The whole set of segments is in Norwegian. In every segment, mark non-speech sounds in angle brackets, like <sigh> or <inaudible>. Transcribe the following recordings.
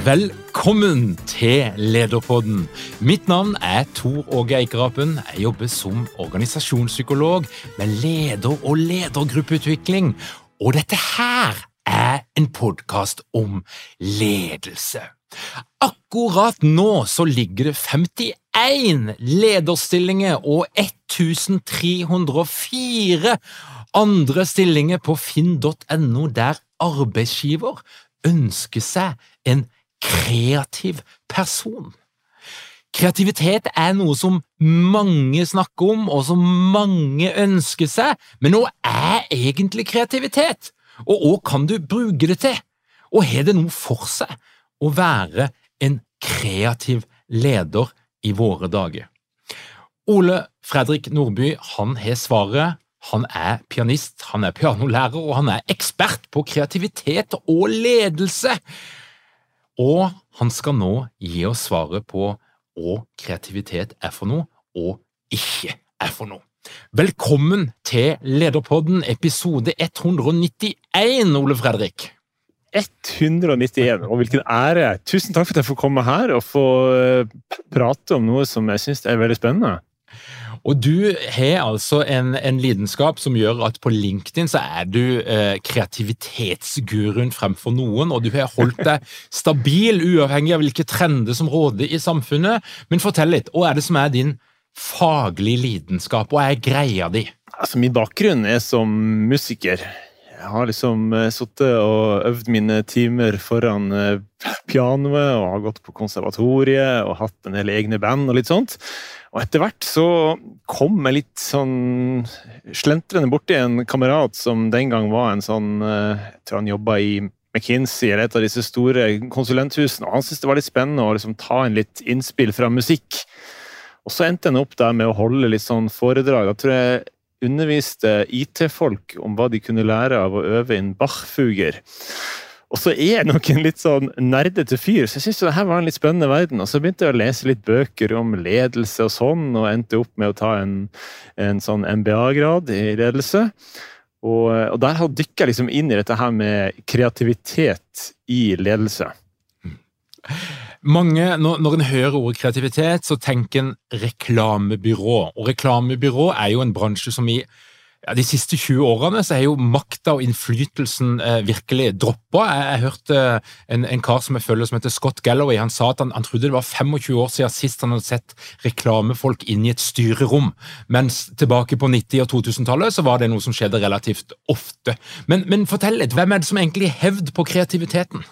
Velkommen til Lederpodden. Mitt navn er Tor Åge Eikerapen. Jeg jobber som organisasjonspsykolog med leder- og ledergruppeutvikling. Og dette her er en podkast om ledelse. Akkurat nå så ligger det 51 lederstillinger og 1304 andre stillinger på finn.no der arbeidsgiver ønsker seg en kreativ person. Kreativitet er noe som mange snakker om, og som mange ønsker seg, men hva er egentlig kreativitet? Og hva kan du bruke det til? Og har det noe for seg å være en kreativ leder i våre dager? Ole Fredrik Nordby han har svaret. Han er pianist, han er pianolærer, og han er ekspert på kreativitet og ledelse. Og han skal nå gi oss svaret på hva kreativitet er for noe, og ikke er for noe. Velkommen til Lederpodden, episode 191, Ole Fredrik. 191, og hvilken ære! Tusen takk for at jeg får komme her og få prate om noe som jeg syns er veldig spennende. Og du har altså en, en, lidenskap som gjør at på LinkedIn så er du eh, kreativitetsguruen fremfor noen, og du har holdt <laughs> deg stabil uavhengig av hvilke trender som råder i samfunnet. Men fortell litt, hva er det som er din faglige lidenskap, hva er greia di? Altså, Min bakgrunn er som musiker. Jeg har liksom uh, sittet og øvd mine timer foran uh, pianoet og har gått på konservatoriet og hatt en del egne band og litt sånt. Og etter hvert så kom jeg litt sånn slentrende borti en kamerat som den gang var en sånn eh, Jeg tror han jobba i McKinsey eller et av disse store konsulenthusene. og Han syntes det var litt spennende å liksom ta inn litt innspill fra musikk. Og så endte han opp der med å holde litt sånn foredrag. Jeg tror jeg underviste IT-folk om hva de kunne lære av å øve inn Bach-fuger. Og så er jeg nok en litt sånn nerdete fyr, så jeg syntes det her var en litt spennende verden. Og så begynte jeg å lese litt bøker om ledelse og sånn, og endte opp med å ta en, en sånn MBA-grad i ledelse. Og, og der dykka jeg liksom inn i dette her med kreativitet i ledelse. Mange, når, når en hører ordet kreativitet, så tenker en reklamebyrå. Og reklamebyrå er jo en bransje som i ja, De siste 20 årene så er jo makta og innflytelsen eh, virkelig droppa. Jeg, jeg hørte eh, en, en, kar som jeg følger som heter Scott Galloway, han sa at han, han, trodde det var 25 år siden sist han hadde sett reklamefolk inn i et styrerom. Mens tilbake på 90- og 2000-tallet så var det noe som skjedde relativt ofte. Men, men fortell litt, hvem er det som egentlig hevd på kreativiteten?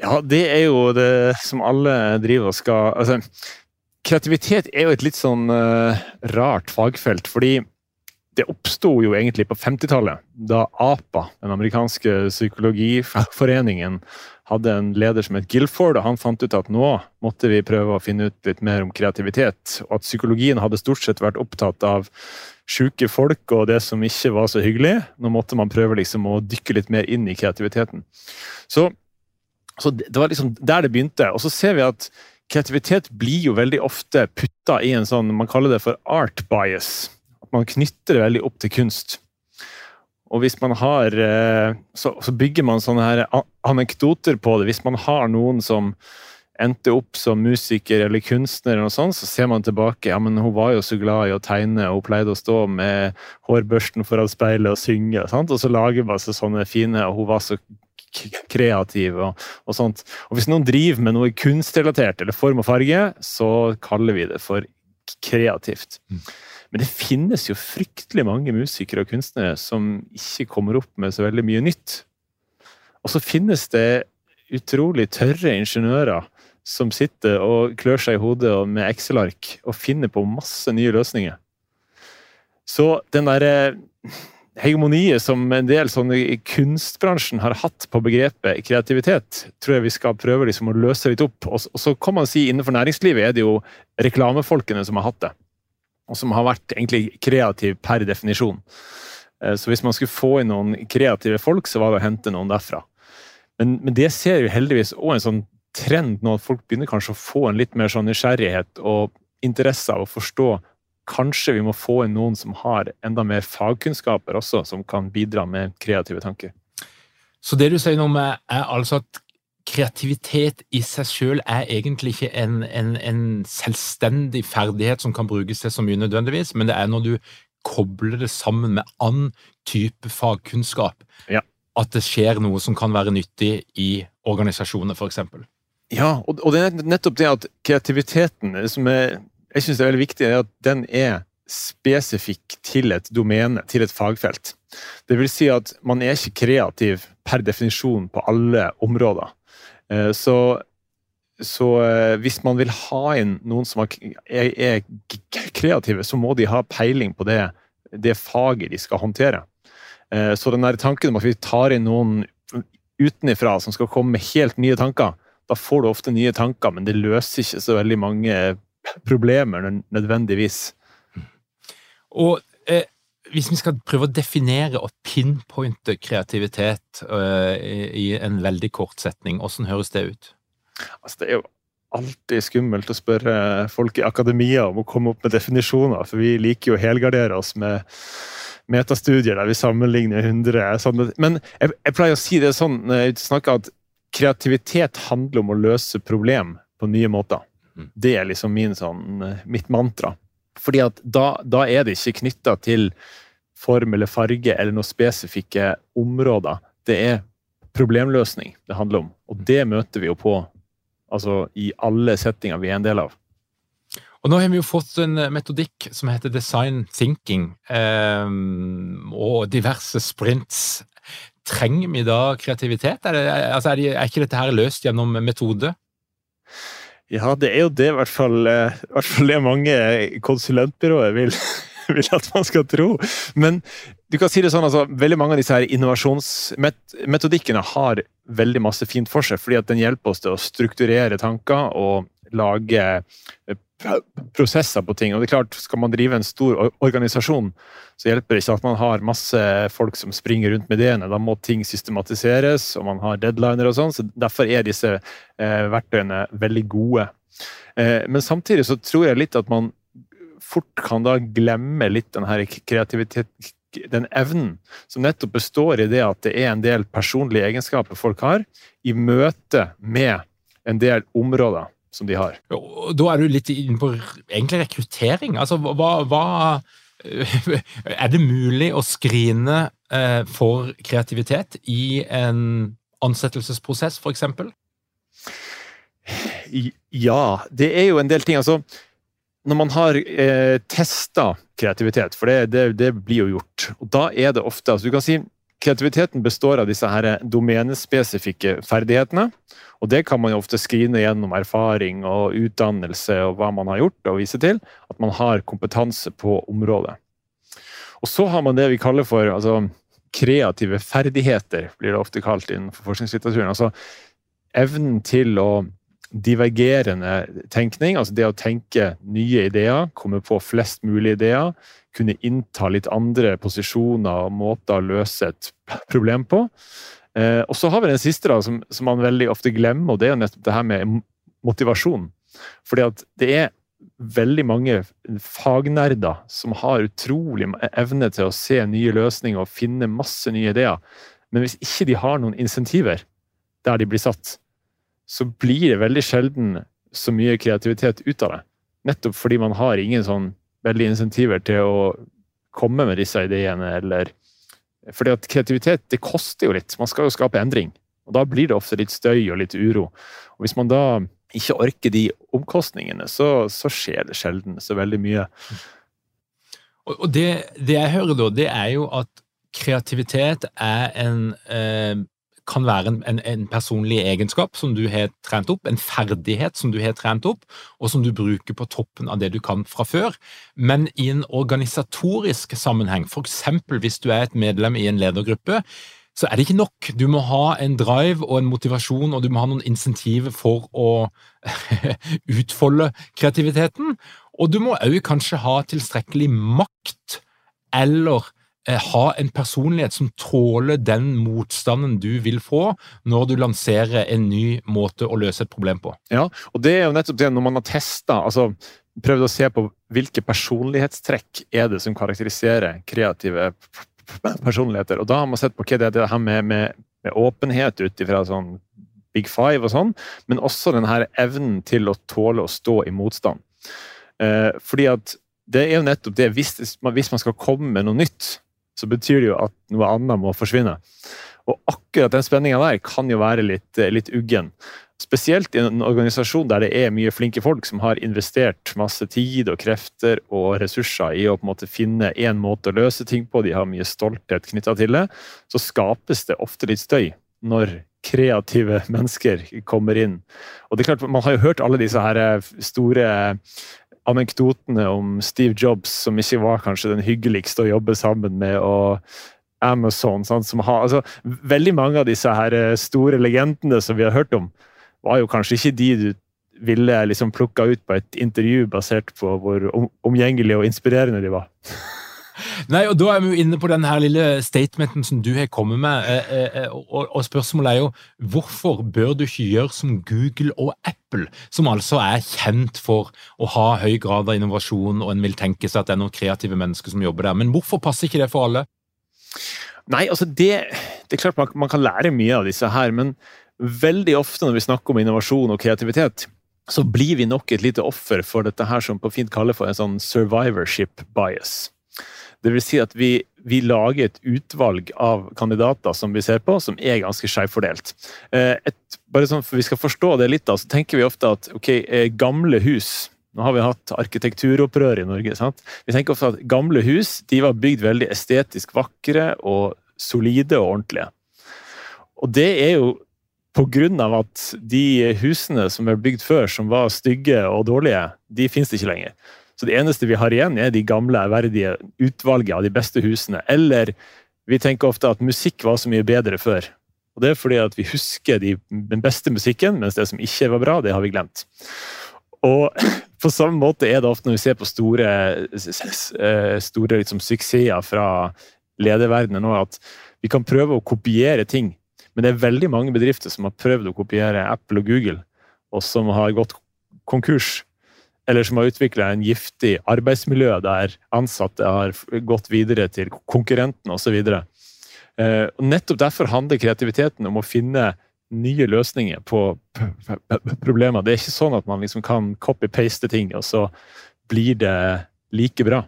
Ja, det er jo det som alle driver og skal altså, Kreativitet er jo et litt sånn uh, rart fagfelt, fordi det oppsto jo egentlig på 50-tallet, da APA, den amerikanske psykologiforeningen, hadde en leder som het Guilford, og han fant ut at nå måtte vi prøve å finne ut litt mer om kreativitet, og at psykologien hadde stort sett vært opptatt av sjuke folk og det som ikke var så hyggelig. Nå måtte man prøve liksom å dykke litt mer inn i kreativiteten. Så, så det var liksom der det begynte. Og så ser vi at kreativitet blir jo veldig ofte putta i en sånn Man kaller det for art bias. At man knytter det veldig opp til kunst. Og hvis man har eh, Så, så bygger man sånne her anekdoter på det. Hvis man har noen som endte opp som musiker eller kunstner, eller noe sånt, så ser man tilbake. ja, men Hun var jo så glad i å tegne, og hun pleide å stå med hårbørsten foran speilet og synge. Sant? Og så lager man seg sånne fine, og hun var så kreativ og, og, sånt. Og Hvis noen driver med noe kunstrelatert eller form og farge, så kaller vi det for kreativt. Mm. Men det finnes jo fryktelig mange musikere og kunstnere som ikke kommer opp med så veldig mye nytt. Og så finnes det utrolig tørre ingeniører som sitter og klør seg i hodet med Excel-ark og finner på masse nye løsninger. Så den derre hegemoniet som en del sånne i kunstbransjen har hatt på begrepet kreativitet, tror jeg vi skal prøve liksom å løse litt opp. Og så kan man si Innenfor næringslivet er det jo reklamefolkene som har hatt det. Og som har vært egentlig kreativ per definisjon. Eh, så hvis man skulle få inn noen kreative folk, så var det å hente noen derfra. Men, men det ser jo heldigvis òg en sånn trend nå at folk begynner kanskje å få en litt mer sånn nysgjerrighet og interesse av å forstå Kanskje vi må få inn noen som har enda mer fagkunnskaper også, som kan bidra med kreative tanker. Så det du sier nå med er altså at kreativitet i seg selv er egentlig ikke en, en, en, selvstendig ferdighet som kan brukes til så mye nødvendigvis, men det er når du kobler det sammen med annen type fagkunnskap, ja. at det skjer noe som kan være nyttig i organisasjoner, f.eks. Ja, og, og, det er nettopp det at kreativiteten som er, jeg synes det er veldig viktig, at den er spesifikk til et domene, til et fagfelt. Det vil si at man er ikke kreativ per definisjon på alle områder. Eh, så, så eh, hvis man vil ha inn noen som er kreative, så må de ha peiling på det, det faget de skal håndtere. Eh, så den der tanken om at vi tar inn noen utenifra som skal komme med helt nye tanker, da får du ofte nye tanker, men det løser ikke så veldig mange problemer nødvendigvis. Og eh, hvis vi skal prøve å definere og pinpointe kreativitet eh, i en veldig kort setning, hvordan høres det ut? Altså, det er jo alltid skummelt å spørre folk i akademia om å komme opp med definisjoner, for vi liker jo å helgardere oss med metastudier der vi sammenligner 100 sånn. Men jeg, jeg pleier å si det sånn når jeg snakker at kreativitet handler om å løse problem på nye måter. Mm. Det er liksom min, sånn, eh, mitt mantra. Fordi at da, da er det ikke knytta til form eller farge eller noen spesifikke områder. Det er problemløsning det handler om, og det møter vi jo på altså, i alle settinger vi er en del av. Og Nå har vi jo fått en metodikk som heter design thinking, eh, og diverse sprints. Trenger vi da kreativitet? Er, det, altså er, de, er, ikke dette her løst gjennom metode? Ja, det er jo det, i hvert fall, eh, i hvert fall det mange konsulentbyråer vil, <laughs> vil, at man skal tro. Men du kan si det sånn, altså, veldig mange av disse her innovasjonsmetodikkene har veldig masse fint for seg, fordi at den hjelper oss til å strukturere tanker og lage eh, prosesser på ting. Og det er klart, Skal man drive en stor organisasjon, så hjelper det ikke at man har masse folk som springer rundt med ideene. Da må ting systematiseres, og man har deadliner og sånn. så Derfor er disse eh, verktøyene veldig gode. Eh, men samtidig så tror jeg litt at man fort kan da glemme litt den her kreativitet, den evnen som nettopp består i det at det er en del personlige egenskaper folk har, i møte med en del områder som de har. Da er du litt inne på egentlig rekruttering. Altså, hva, hva <laughs> Er det mulig å skrine eh, for kreativitet i en ansettelsesprosess, f.eks.? Ja, det er jo en del ting. Altså, når man har eh, testa kreativitet, for det, det, det, blir jo gjort, og da er det ofte altså Du kan si kreativiteten består av disse her domenespesifikke ferdighetene. Og det kan man jo ofte skrine gjennom erfaring og utdannelse og hva man har gjort, og vise til at man har kompetanse på området. Og så har man det vi kaller for altså, kreative ferdigheter, blir det ofte kalt innenfor forskningslitteraturen. Altså evnen til å divergerende tenkning. Altså det å tenke nye ideer, komme på flest mulig ideer, kunne innta litt andre posisjoner og måter å løse et problem på. Eh, og så har vi den siste, da, som, som, man veldig ofte glemmer, og det er jo nettopp det her med motivasjon. Fordi at det er veldig mange fagnerder som har utrolig evne til å se nye løsninger og finne masse nye ideer. Men hvis ikke de har noen insentiver der de blir satt, så blir det veldig sjelden så mye kreativitet ut av det. Nettopp fordi man har ingen sånn veldig insentiver til å komme med disse ideene, eller Fordi at kreativitet, det koster jo litt. Man skal jo skape endring. Og da blir det ofte litt støy og litt uro. Og hvis man da ikke orker de omkostningene, så, så skjer det sjelden så veldig mye. Og det, det, jeg hører da, det er jo at kreativitet er en eh, kan være en, en, en, personlig egenskap som du har trent opp, en ferdighet som du har trent opp, og som du bruker på toppen av det du kan fra før. Men i en organisatorisk sammenheng, f.eks. hvis du er et medlem i en ledergruppe, så er det ikke nok. Du må ha en drive og en motivasjon, og du må ha noen insentiver for å <laughs> utfolde kreativiteten. Og du må òg kanskje ha tilstrekkelig makt eller ha en personlighet som tåler den motstanden du vil få når du lanserer en ny måte å løse et problem på. Ja, og det er jo nettopp det når man har testa altså prøvd å se på hvilke personlighetstrekk er det som karakteriserer kreative personligheter. Og da har man sett på hva det er det her med, med, med åpenhet ut ifra sånn Big Five og sånn, men også denne evnen til å tåle å stå i motstand. Eh, fordi at det er jo nettopp det, hvis, hvis man skal komme med noe nytt, så betyr det jo at noe annet må forsvinne. Og akkurat den spenninga der kan jo være litt, litt uggen. Spesielt i en organisasjon der det er mye flinke folk som har investert masse tid og krefter og ressurser i å på en måte finne én måte å løse ting på, de har mye stolthet knytta til det, så skapes det ofte litt støy når kreative mennesker kommer inn. Og det er klart, Man har jo hørt alle disse her eh, store anekdotene om Steve Jobs, som ikke var kanskje den hyggeligste å jobbe sammen med, og Amazon. sånn, som har, altså, veldig mange av disse her eh, store legendene som vi har hørt om, var jo kanskje ikke de du ville liksom plukka ut på et intervju basert på hvor omgjengelige og inspirerende de var. Nei, og Da er vi jo inne på den her lille statementen som du har kommet med. Eh, eh, eh, og, Spørsmålet er jo hvorfor bør du ikke gjøre som Google og Apple, som altså er kjent for å ha høy grad av innovasjon, og en vil tenke seg at det er noen kreative mennesker som jobber der. Men hvorfor passer ikke det for alle? Nei, altså det, det er klart man, man kan lære mye av disse her, men veldig ofte når vi snakker om innovasjon og kreativitet, så blir vi nok et lite offer for dette her som på fint kaller for en sånn survivorship bias. Det vil si at vi, vi, lager et utvalg av kandidater som vi ser på, som er ganske skjevfordelt. Eh, bare sånn for vi skal forstå det litt, da, så tenker vi ofte at ok, eh, gamle hus Nå har vi hatt arkitekturopprør i Norge. sant? Vi tenker ofte at gamle hus de var bygd veldig estetisk vakre og solide og ordentlige. Og det er jo på grunn av at de husene som er bygd før, som var stygge og dårlige, de finnes ikke lenger. Så det eneste vi har igjen, er de gamle, ærverdige utvalget av de beste husene. Eller vi tenker ofte at musikk var så mye bedre før. Og Det er fordi at vi husker de, den beste musikken, mens det som ikke var bra, det har vi glemt. Og <clears throat> på samme måte er det ofte når vi ser på store, eh, store liksom, suksesser fra lederverdenen nå, at vi kan prøve å kopiere ting. Men det er veldig mange bedrifter som har prøvd å kopiere Apple og Google, og som har gått konkurs eller som har utvikla en giftig arbeidsmiljø der ansatte har gått videre til konkurrenten osv. Eh, nettopp derfor handler kreativiteten om å finne nye løsninger på problemer. Det er ikke sånn at man liksom kan copy-paste ting, og så blir det like bra.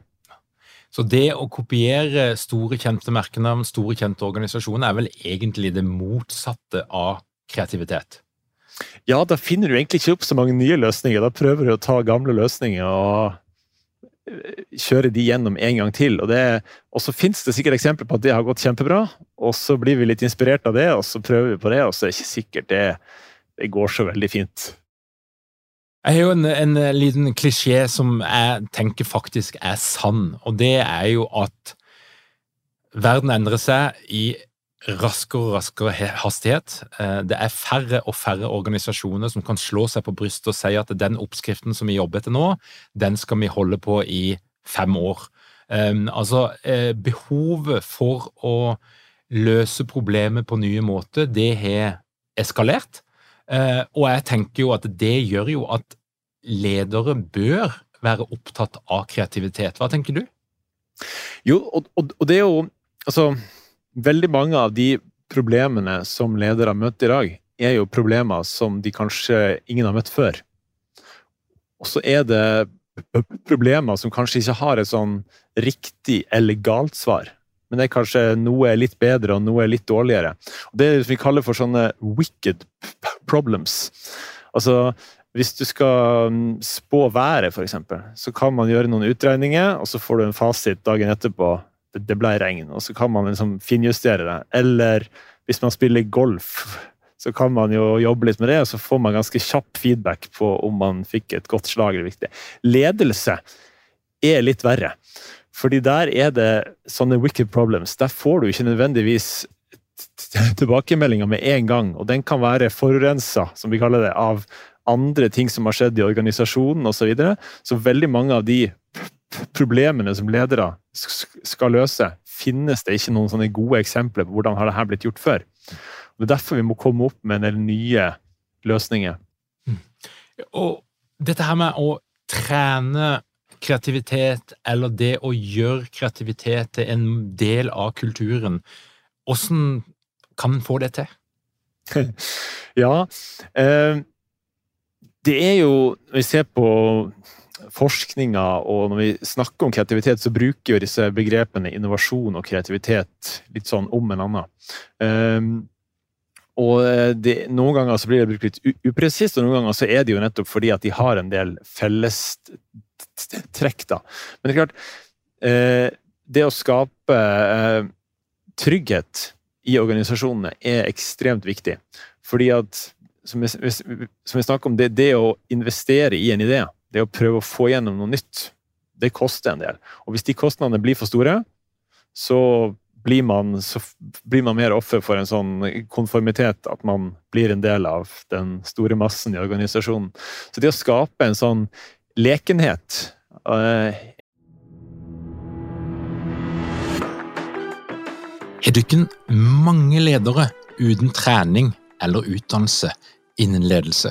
Så det å kopiere store, kjente merkenavn, store, kjente organisasjoner, er vel egentlig det motsatte av kreativitet? Ja, da finner du egentlig ikke opp så mange nye løsninger. Da prøver du å ta gamle løsninger og eh, kjøre de gjennom en gang til. Og, det, og så finnes det sikkert eksempler på at det har gått kjempebra, og så blir vi litt inspirert av det, og så prøver vi på det, og så er det ikke sikkert det, det går så veldig fint. Jeg har jo en, en liten klisjé som jeg tenker faktisk er sann, og det er jo at verden endrer seg i raskere og raskere hastighet. Eh, det er færre og færre organisasjoner som kan slå seg på brystet og si at den oppskriften som vi jobber etter nå, den skal vi holde på i fem år. Um, altså, eh, behovet for å løse problemet på nye måter, det har eskalert. Uh, og jeg tenker jo at det gjør jo at ledere bør være opptatt av kreativitet. Hva tenker du? Jo, og, og, og det er jo Altså, veldig mange av de problemene som ledere møter i dag, er jo problemer som de kanskje ingen har møtt før. Og så er det problemer som kanskje ikke har et sånn riktig eller galt svar. Men det er kanskje noe er litt bedre og noe er litt dårligere. Det er det vi kaller for sånne wicked problems. Altså, hvis du skal mm, spå været, f.eks., så kan man gjøre noen utregninger, og så får du en fasit dagen etterpå. Det ble regn, og så kan man liksom finjustere det. Eller hvis man spiller golf, så kan man jo jobbe litt med det, og så får man ganske kjapp feedback på om man fikk et godt slag eller viktig. Ledelse er litt verre. Fordi der er det sånne wicked problems. Der får du ikke nødvendigvis tilbakemeldinger med en gang, og den kan være forurensa, som vi kaller det, av andre ting som har skjedd i organisasjonen osv. Så, videre. så veldig mange av de problemene som ledere skal løse, finnes det ikke noen sånne gode eksempler på hvordan har dette blitt gjort før. Og det er derfor vi må komme opp med en del nye løsninger. Mm. Og dette her med å trene kreativitet, eller det å gjøre kreativitet til en del av kulturen, hvordan kan en få det til? <laughs> ja, eh, det er jo Når vi ser på forskninga og når vi snakker om kreativitet, så bruker vi disse begrepene innovasjon og kreativitet litt sånn om en annen. Um, og det, Noen ganger så blir det brukt litt upresist, og noen ganger så er det jo nettopp fordi at de har en del fellestrekk. da. Men det er klart, eh, det å skape eh, trygghet i organisasjonene er ekstremt viktig. Fordi at som vi snakker om, det, det å investere i en idé, det å prøve å få gjennom noe nytt, det koster en del. Og hvis de kostnadene blir for store, så blir man, så blir man mer offer for en sånn konformitet, at man blir en del av den store massen i organisasjonen. Så det å skape en sånn lekenhet Er Har ikke mange ledere uten trening eller utdannelse innen ledelse?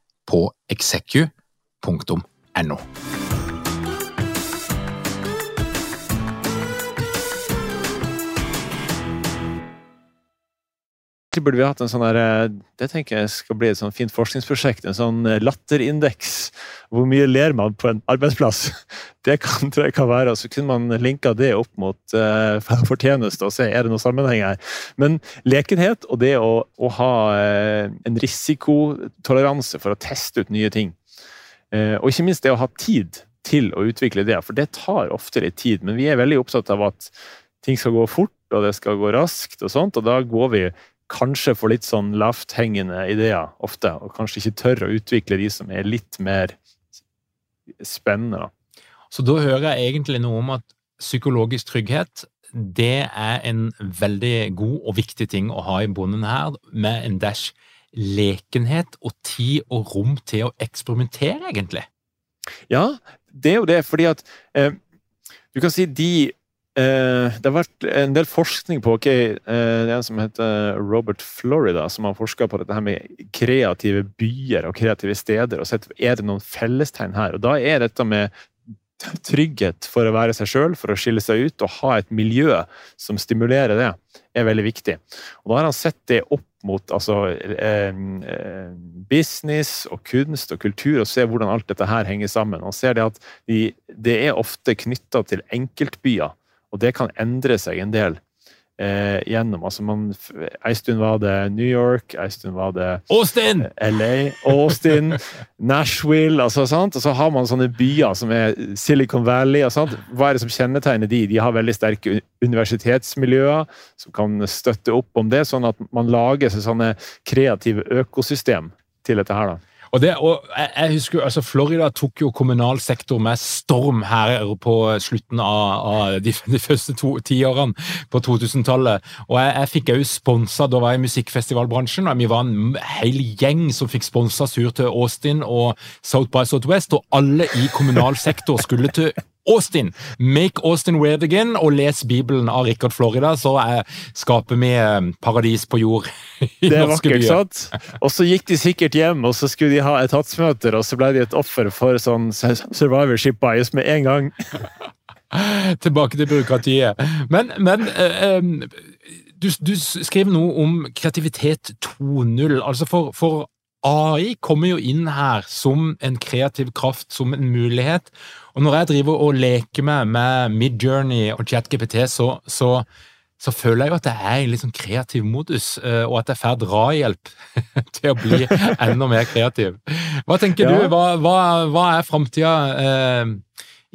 på execu.no. Egentlig burde vi hatt en sånn der, eh, Det tenker jeg skal bli et sånn fint forskningsprosjekt. En sånn eh, latterindeks. Hvor mye ler man på en arbeidsplass? <laughs> Det kan, tror jeg kan være. og Så kunne man linka det opp mot uh, <laughs> fortjeneste og se er det noen sammenheng her. Men lekenhet og det å, å ha uh, en risikotoleranse for å teste ut nye ting. Uh, og ikke minst det å ha tid til å utvikle det, for det tar ofte litt tid. Men vi er veldig opptatt av at ting skal gå fort, og det skal gå raskt, og sånt, og da går vi kanskje får litt sånn lavthengende ideer ofte, og kanskje ikke tør å utvikle de som er litt mer spennende. Så da hører jeg egentlig noe om at psykologisk trygghet det er en veldig god og viktig ting å ha i bunnen her, med en dash lekenhet og tid og rom til å eksperimentere, egentlig. Ja, det er jo det, fordi at eh, du kan si de det har vært en del forskning på ok, eh, Det er en som heter Robert Florida, som har forska på dette her med kreative byer og kreative steder. og sett Er det noen fellestegn her? Og Da er dette med trygghet for å være seg sjøl, for å skille seg ut og ha et miljø som stimulerer det, er veldig viktig. Og Da har han sett det opp mot altså, eh, business og kunst og kultur, og ser hvordan alt dette her henger sammen. Og ser det at de, det er ofte knytta til enkeltbyer og det kan endre seg en del eh, gjennom. Altså man, en stund var det New York, en stund var det Austin! LA, Austin, <laughs> Nashville altså, sant? Og så har man sånne byer som er Silicon Valley. og sant? Hva er det som kjennetegner de? De har veldig sterke universitetsmiljøer som kan støtte opp om det, sånn at man lager seg sånne kreative økosystem til dette her. da. Og, det, og jeg, jeg husker, altså Florida tok jo kommunal sektor med storm her på slutten av, av de, de, første to tiårene på 2000-tallet. Og jeg, jeg fikk òg sponsa, da var jeg i musikkfestivalbransjen, og vi var en hel gjeng som fikk sponsa sur til Austin og South by Southwest, og alle i kommunal sektor skulle til Austin! Make Austin weird again, og les Bibelen av Richard Florida, så er, skaper vi eh, paradis på jord i det er norske vakkert, byer. Sant? Og så gikk de sikkert hjem, og så skulle de ha etatsmøter, og så ble de et offer for sånn survivorship bias med en gang. <laughs> Tilbake til byråkratiet. Men, men uh, du, du, skriver noe om kreativitet 2.0. Altså for, for AI kommer jo inn her som en kreativ kraft, som en mulighet. Og når jeg driver og leker meg med Midjourney og ChatGPT, så, så, så, føler jeg jo at jeg er i en litt sånn kreativ modus, eh, og at jeg får drahjelp <laughs> til å bli enda mer kreativ. Hva tenker ja. du? Hva, hva, hva er framtida eh,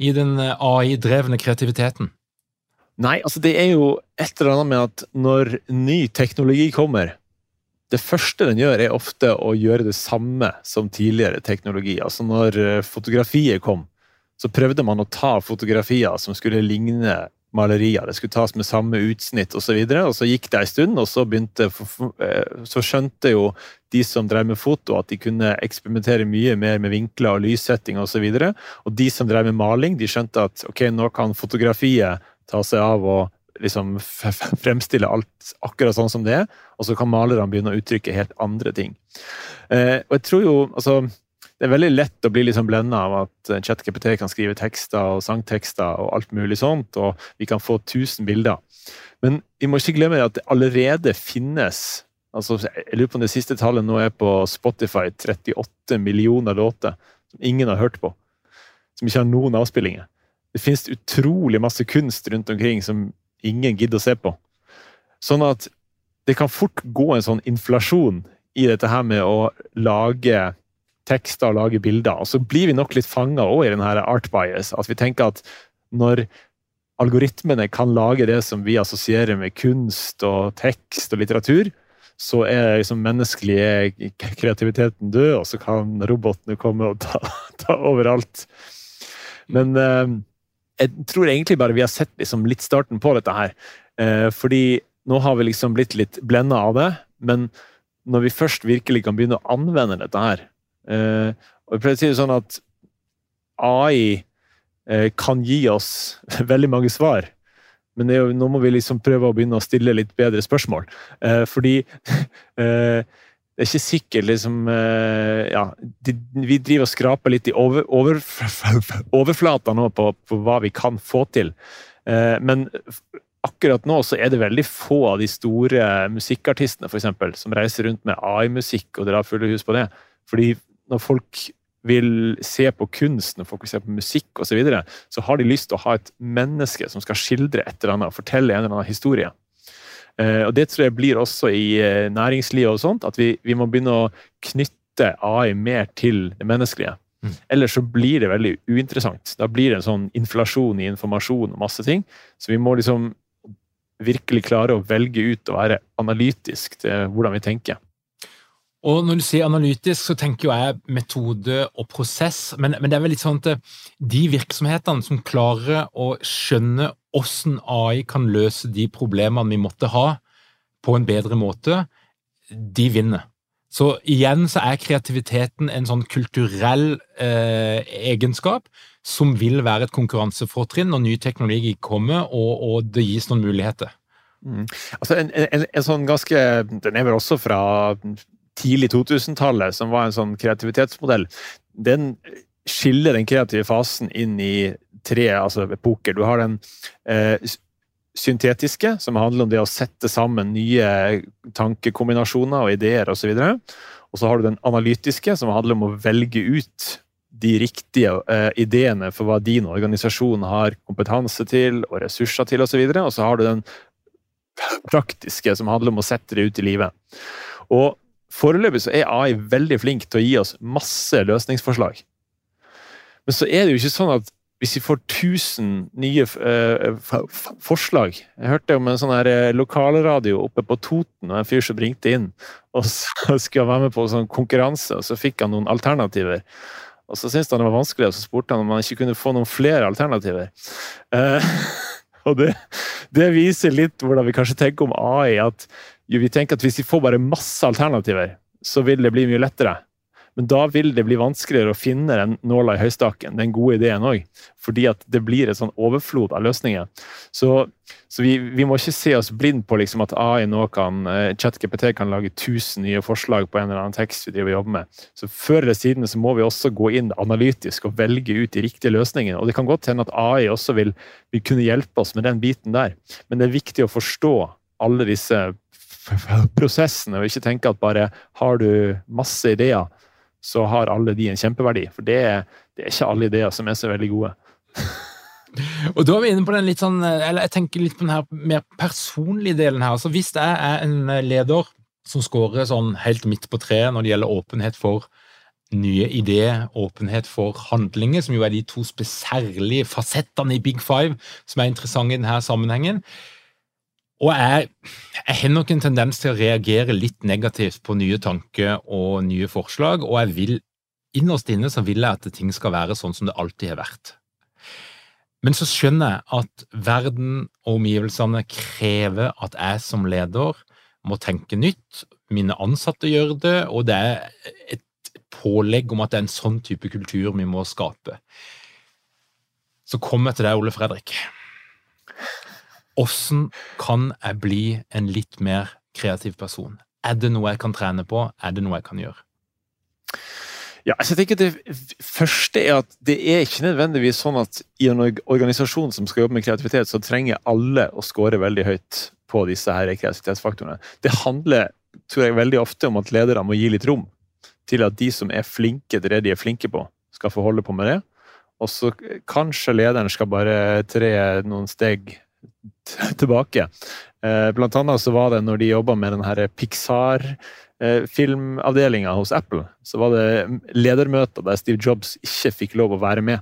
i den AI-drevne kreativiteten? Nei, altså det er jo et eller annet med at når ny teknologi kommer, det første den gjør, er ofte å gjøre det samme som tidligere teknologi. Altså når eh, fotografiet kom, så prøvde man å ta fotografier som skulle ligne malerier. Det skulle tas med samme utsnitt osv. Og, så videre, og så gikk det en stund, og så, begynte, eh, så skjønte jo de som drev med foto, at de kunne eksperimentere mye mer med vinkler og lyssetting osv. Og, så og de som drev med maling, de skjønte at ok, nå kan fotografiet ta seg av å liksom fremstille alt akkurat sånn som det er, og så kan malerne begynne å uttrykke helt andre ting. Eh, og jeg tror jo, altså det er veldig lett å bli liksom blenda av at ChatGPT kan skrive tekster og sangtekster og alt mulig sånt, og vi kan få 1000 bilder. Men vi må ikke glemme at det allerede finnes altså Jeg lurer på om det siste tallet nå er på Spotify 38 millioner låter som ingen har hørt på. Som ikke har noen avspillinger. Det finnes utrolig masse kunst rundt omkring som ingen gidder å se på. Sånn at det kan fort gå en sånn inflasjon i dette her med å lage tekster og lage bilder. Og så blir vi nok litt fanga òg i den her art bias. At vi tenker at når algoritmene kan lage det som vi assosierer med kunst og tekst og litteratur, så er liksom menneskelige kreativiteten død, og så kan robotene komme og ta, <laughs> ta overalt. Men eh, jeg tror egentlig bare vi har sett liksom litt starten på dette her. Eh, fordi nå har vi liksom blitt litt blenda av det, men når vi først virkelig kan begynne å anvende dette her eh, og jeg pleier å si det sånn at AI eh, kan gi oss <laughs> veldig mange svar. Men jo, nå må vi liksom prøve å begynne å stille litt bedre spørsmål. Eh, fordi <laughs> eh, det er ikke sikkert liksom eh, Ja, de, vi driver og skraper litt i over, over, <laughs> overflata nå på, på, hva vi kan få til. Eh, men akkurat nå så er det veldig få av de store musikkartistene for eksempel, som reiser rundt med AI-musikk og drar fulle hus på det. Fordi når folk vil se på kunst, når folk vil se på musikk osv., så, videre, så har de lyst til å ha et menneske som skal skildre et eller annet, fortelle en eller annen historie. Eh, og Det tror jeg blir også i eh, næringslivet og sånt, at vi, vi må begynne å knytte AI mer til det menneskelige. Mm. Ellers så blir det veldig uinteressant. Da blir det en sånn inflasjon i informasjon og masse ting. Så vi må liksom virkelig klare å velge ut og være analytisk til hvordan vi tenker. Og når du sier analytisk, så tenker jo jeg metode og prosess, men, men det er vel litt sånn at de virksomhetene som klarer å skjønne hvordan AI kan løse de problemene vi måtte ha, på en bedre måte, de vinner. Så igjen så er kreativiteten en sånn kulturell eh, egenskap som vil være et konkurransefortrinn når ny teknologi kommer og, og det gis noen muligheter. Mm. Altså en, en, en, sånn ganske Den er vel også fra tidlig 2000-tallet, som var en sånn kreativitetsmodell. Den skiller den kreative fasen inn i tre altså epoker. Du har den eh, syntetiske, som handler om det å sette sammen nye tankekombinasjoner og ideer osv. Og, og så har du den analytiske, som handler om å velge ut de riktige eh, ideene for hva din organisasjon har kompetanse til og ressurser til osv. Og, så og så har du den praktiske som handler om å sette det ut i livet. Og foreløpig så er AI veldig flink til å gi oss masse løsningsforslag. Men så er det jo ikke sånn at hvis vi får 1000 nye uh, forslag Jeg hørte om en sånn her eh, lokalradio oppe på Toten, og en fyr som ringte inn og så <laughs> skulle være med på en sånn konkurranse, og så fikk han noen alternativer. Og så syntes han det var vanskelig, og så spurte han om han ikke kunne få noen flere alternativer. Uh, <laughs> og det, det, viser litt hvordan vi kanskje tenker om AI. at jo, Vi tenker at hvis vi får bare masse alternativer, så vil det bli mye lettere. Men da vil det bli vanskeligere å finne den nåla i høystakken, den gode ideen òg. Fordi at det blir et sånn overflod av løsninger. Så, så vi, vi, må ikke se oss blind på liksom at AI nå kan uh, ChatGPT kan lage 1000 nye forslag på en eller annen tekst vi driver og jobber med. Så før eller siden så må vi også gå inn analytisk og velge ut de riktige løsningene. Og det kan godt hende at AI også vil, vil kunne hjelpe oss med den biten der. Men det er viktig å forstå alle disse prosessene, og ikke tenke at bare har du masse ideer, så har alle de en kjempeverdi. For det er, det er ikke alle ideer som er så veldig gode. Og da er vi inne på den litt sånn, eller jeg tenker litt på den her mer personlige delen her. Så Hvis jeg er en leder som scorer sånn helt midt på treet når det gjelder åpenhet for nye ideer, åpenhet for handlinger, som jo er de to særlige fasettene i Big Five som er interessante i denne sammenhengen, og jeg, jeg, har nok en tendens til å reagere litt negativt på nye tanker og nye forslag, og jeg vil innerst inne så vil jeg at ting skal være sånn som det alltid har vært. Men så skjønner jeg at verden og omgivelsene krever at jeg som leder må tenke nytt. Mine ansatte gjør det, og det er et pålegg om at det er en sånn type kultur vi må skape. Så kom jeg til deg, Ole Fredrik. Åssen kan jeg bli en litt mer kreativ person? Er det noe jeg kan trene på? Er det noe jeg kan gjøre? Ja, altså jeg tenker Det første er at det er ikke nødvendigvis sånn at i en organisasjon som skal jobbe med kreativitet, så trenger alle å score veldig høyt på disse her kreativitetsfaktorene. Det handler tror jeg, veldig ofte om at ledere må gi litt rom til at de som er flinke til det de er flinke på, skal få holde på med det. Og så kanskje lederen skal bare tre noen steg <laughs> tilbake. Eh, blant annet så var det når de jobba med den Pixar-filmavdelinga hos Apple, så var det ledermøter der Steve Jobs ikke fikk lov å være med.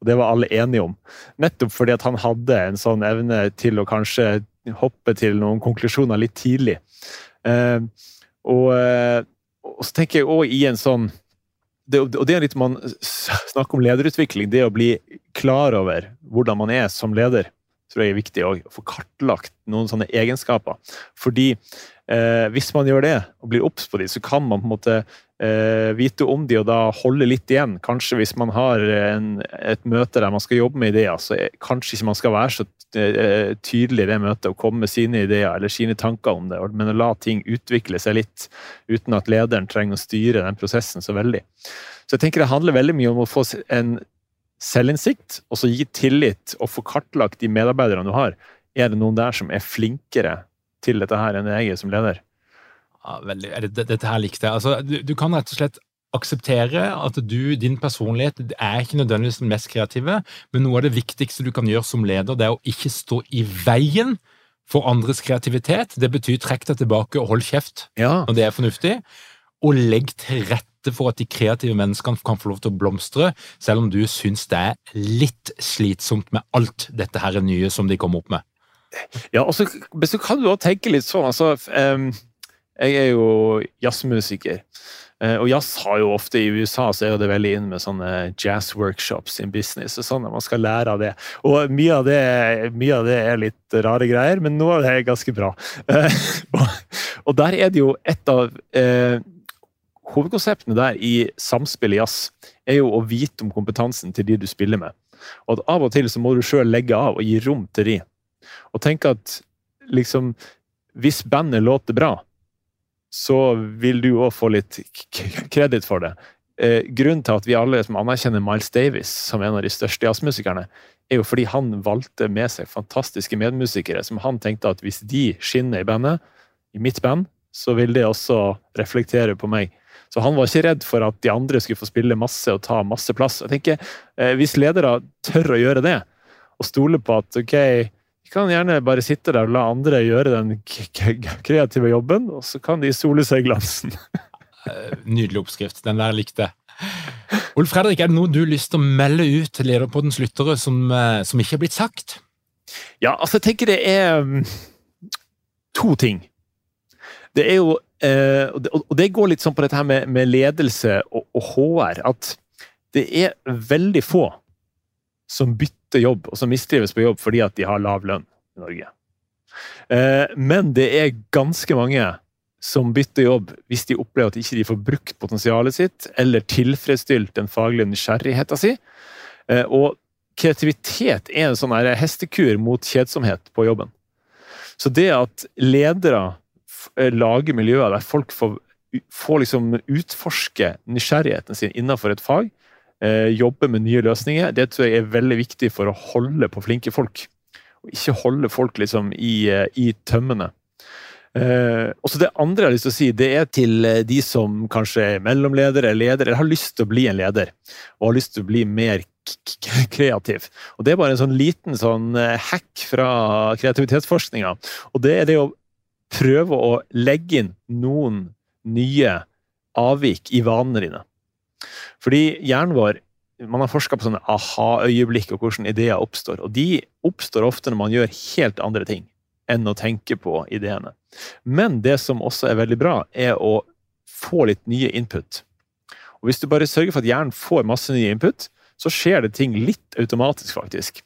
Og Det var alle enige om. Nettopp fordi at han hadde en sånn evne til å kanskje hoppe til noen konklusjoner litt tidlig. Eh, og, eh, og så tenker jeg òg i en sånn det, og det er litt man snakker om lederutvikling, det å bli klar over hvordan man er som leder tror jeg er viktig å få kartlagt noen sånne egenskaper. Fordi eh, hvis man gjør det, og blir obs på de, så kan man på en måte eh, vite om de og da holde litt igjen. Kanskje hvis man har en, et møte der man skal jobbe med ideer, så er, kanskje ikke man skal være så eh, tydelig i det møtet og komme med sine ideer eller sine tanker om det, men å la ting utvikle seg litt uten at lederen trenger å styre den prosessen så veldig. Så jeg tenker Det handler veldig mye om å få en selvinnsikt, og så gi tillit og få kartlagt de medarbeiderne du har. Er det noen der som er flinkere til dette her enn jeg er som leder? Ja, veldig. Dette, her likte jeg. Altså, du, du, kan rett og slett akseptere at du, din personlighet er ikke nødvendigvis den mest kreative, men noe av det viktigste du kan gjøre som leder, det er å ikke stå i veien for andres kreativitet. Det betyr trekk deg tilbake og hold kjeft ja. når det er fornuftig, og legg til rette for at de kreative menneskene kan få lov til å blomstre, selv om du syns det er litt slitsomt med alt dette her nye som de kommer opp med? Ja, og så, så kan du også tenke litt sånn, altså Jeg er jo jazzmusiker. Uh, og jazz har jo ofte i USA så er det veldig inn med sånne jazz workshops in business. og sånn, Man skal lære av det. Og mye av det, mye av det er litt rare greier, men noe av det er ganske bra. <laughs> Og, der er det jo et av uh, hovedkonseptene der i samspill i jazz er jo å vite om kompetansen til de du spiller med. Og at av og til så må du sjøl legge av og gi rom til de. Og tenke at liksom Hvis bandet låter bra, så vil du òg få litt kreditt for det. Eh, grunnen til at vi alle som anerkjenner Miles Davis som en av de største jazzmusikerne, er jo fordi han valgte med seg fantastiske medmusikere som han tenkte at hvis de skinner i bandet, i mitt band, så vil det også reflektere på meg. Så han var ikke redd for at de andre skulle få spille masse og ta masse plass. Jeg tenker, eh, Hvis ledere tør å gjøre det, og stole på at ok, vi kan gjerne bare sitte der og la andre gjøre den kreative jobben, og så kan de sole seg i glansen. <laughs> Eh, nydelig oppskrift. Den der likte jeg. Olf Fredrik, er det noe du har lyst til å melde ut til Lederpoddens lyttere som, eh, som ikke er blitt sagt? Ja, altså jeg tenker det er mm, to ting. Det er jo eh, Og det går litt sånn på dette her med, med ledelse og, og HR, at det er veldig få som bytter jobb og som mistrives på jobb fordi at de har lav lønn i Norge. Eh, men det er ganske mange som bytter jobb hvis de opplever at de ikke får brukt potensialet sitt eller tilfredsstilt den faglige nysgjerrigheten sin. Eh, og kreativitet er en sånn hestekur mot kjedsomhet på jobben. Så det at ledere eh, lager miljøer der folk får, får liksom utforske nysgjerrigheten sin innenfor et fag, eh, jobbe med nye løsninger, det tror jeg er veldig viktig for å holde på flinke folk. Og ikke holde folk liksom i, eh, i tømmene. Eh, og så Det andre jeg har lyst til å si, det er til de som kanskje er mellomledere eller ledere, eller har lyst til å bli en leder og har lyst til å bli mer kreativ. Og Det er bare en sånn liten sånn hack fra kreativitetsforskninga. Og det er det å prøve å legge inn noen nye avvik i vanene dine. Fordi hjernen vår man har forska på sånne aha-øyeblikk og hvordan ideer oppstår. Og de oppstår ofte når man gjør helt andre ting enn å tenke på ideene. Men det som også er veldig bra, er å få litt nye input. Og Hvis du bare sørger for at hjernen får masse nye input, så skjer det ting litt automatisk, faktisk.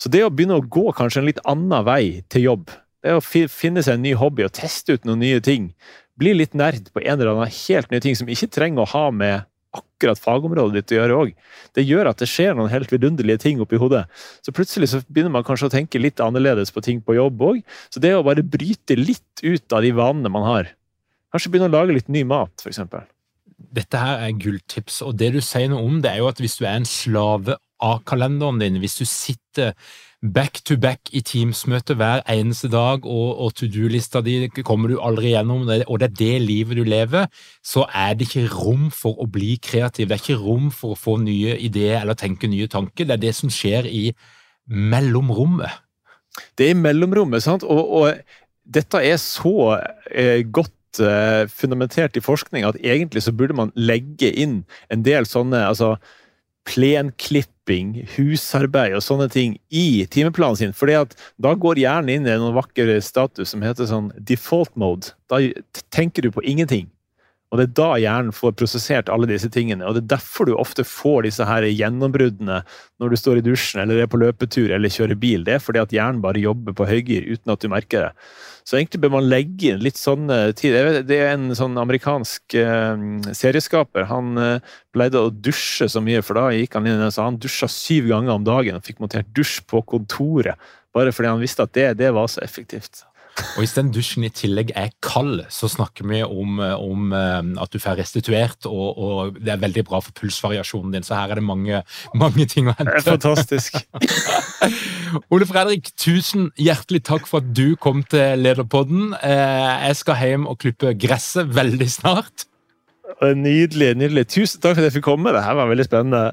Så det å begynne å gå kanskje en litt annen vei til jobb, det å finne seg en ny hobby og teste ut noen nye ting, bli litt nerd på en eller annen helt nye ting som ikke trenger å ha med akkurat fagområdet ditt å gjøre òg. Det gjør at det skjer noen helt vidunderlige ting oppi hodet. Så plutselig så begynner man kanskje å tenke litt annerledes på ting på jobb òg. Så det å bare bryte litt ut av de vanene man har Kanskje begynne å lage litt ny mat, f.eks dette her er gulltips, og det du sier noe om, det er jo at hvis du er en slave av kalenderen din, hvis du sitter back to back i Teams-møte hver eneste dag, og, og to do-lista di kommer du aldri gjennom, og det er det livet du lever, så er det ikke rom for å bli kreativ. Det er ikke rom for å få nye ideer eller tenke nye tanker. Det er det som skjer i mellomrommet. Det er i mellomrommet, sant? Og, og dette er så eh, godt uh, fundamentert i forskning at egentlig så burde man legge inn en del sånne altså plenklipping, husarbeid og sånne ting i timeplanen sin. fordi at da går hjernen inn i en vakker status som heter sånn default mode. Da tenker du på ingenting. Og det er da hjernen får prosessert alle disse tingene. Og det er derfor du ofte får disse her gjennombruddene når du står i dusjen eller er på løpetur eller kjører bil. Det er fordi at hjernen bare jobber på høygir uten at du merker det. Så egentlig bør man legge inn litt sånn tid. Det er en sånn amerikansk uh, serieskaper. Han uh, pleide å dusje så mye, for da gikk han inn så han dusja syv ganger om dagen og fikk montert dusj på kontoret. Bare fordi han visste at det, det var så effektivt. Og Hvis den dusjen i tillegg er kald, så snakker vi om, om at du får restituert, og, og, det er veldig bra for pulsvariasjonen din. Så her er det mange, mange ting å hente. Det er Fantastisk. <laughs> Ole Fredrik, tusen hjertelig takk for at du kom til Lederpodden. Eh, jeg skal hjem og klippe gresset veldig snart. Nydelig. nydelig. Tusen takk for at jeg fikk komme. Det her var veldig spennende.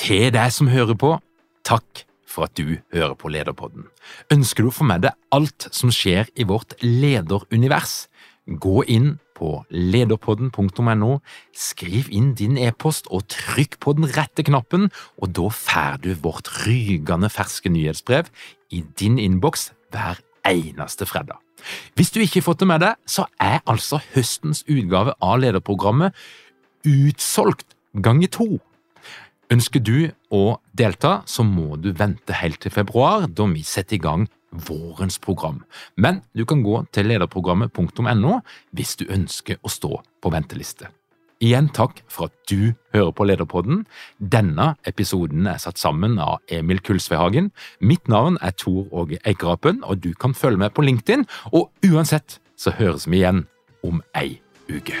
Til deg som hører på, takk for at du hører på Lederpodden. Ønsker du å få med deg alt som skjer i vårt lederunivers? Gå inn på lederpodden.no, skriv inn din e-post og trykk på den rette knappen, og da får du vårt rygende ferske nyhetsbrev i din innboks hver eneste fredag. Hvis du ikke har fått det med deg, så er altså høstens utgave av lederprogrammet utsolgt ganger to. Ønsker du å delta, så må du vente helt til februar, da vi setter i gang vårens program. Men du kan gå til lederprogrammet.no hvis du ønsker å stå på venteliste. Igjen takk for at du hører på Lederpodden. Denne episoden er satt sammen av Emil Kulsveihagen. Mitt navn er Tor Åge Eikerapen, og du kan følge med på LinkedIn. Og uansett så høres vi igjen om ei uke.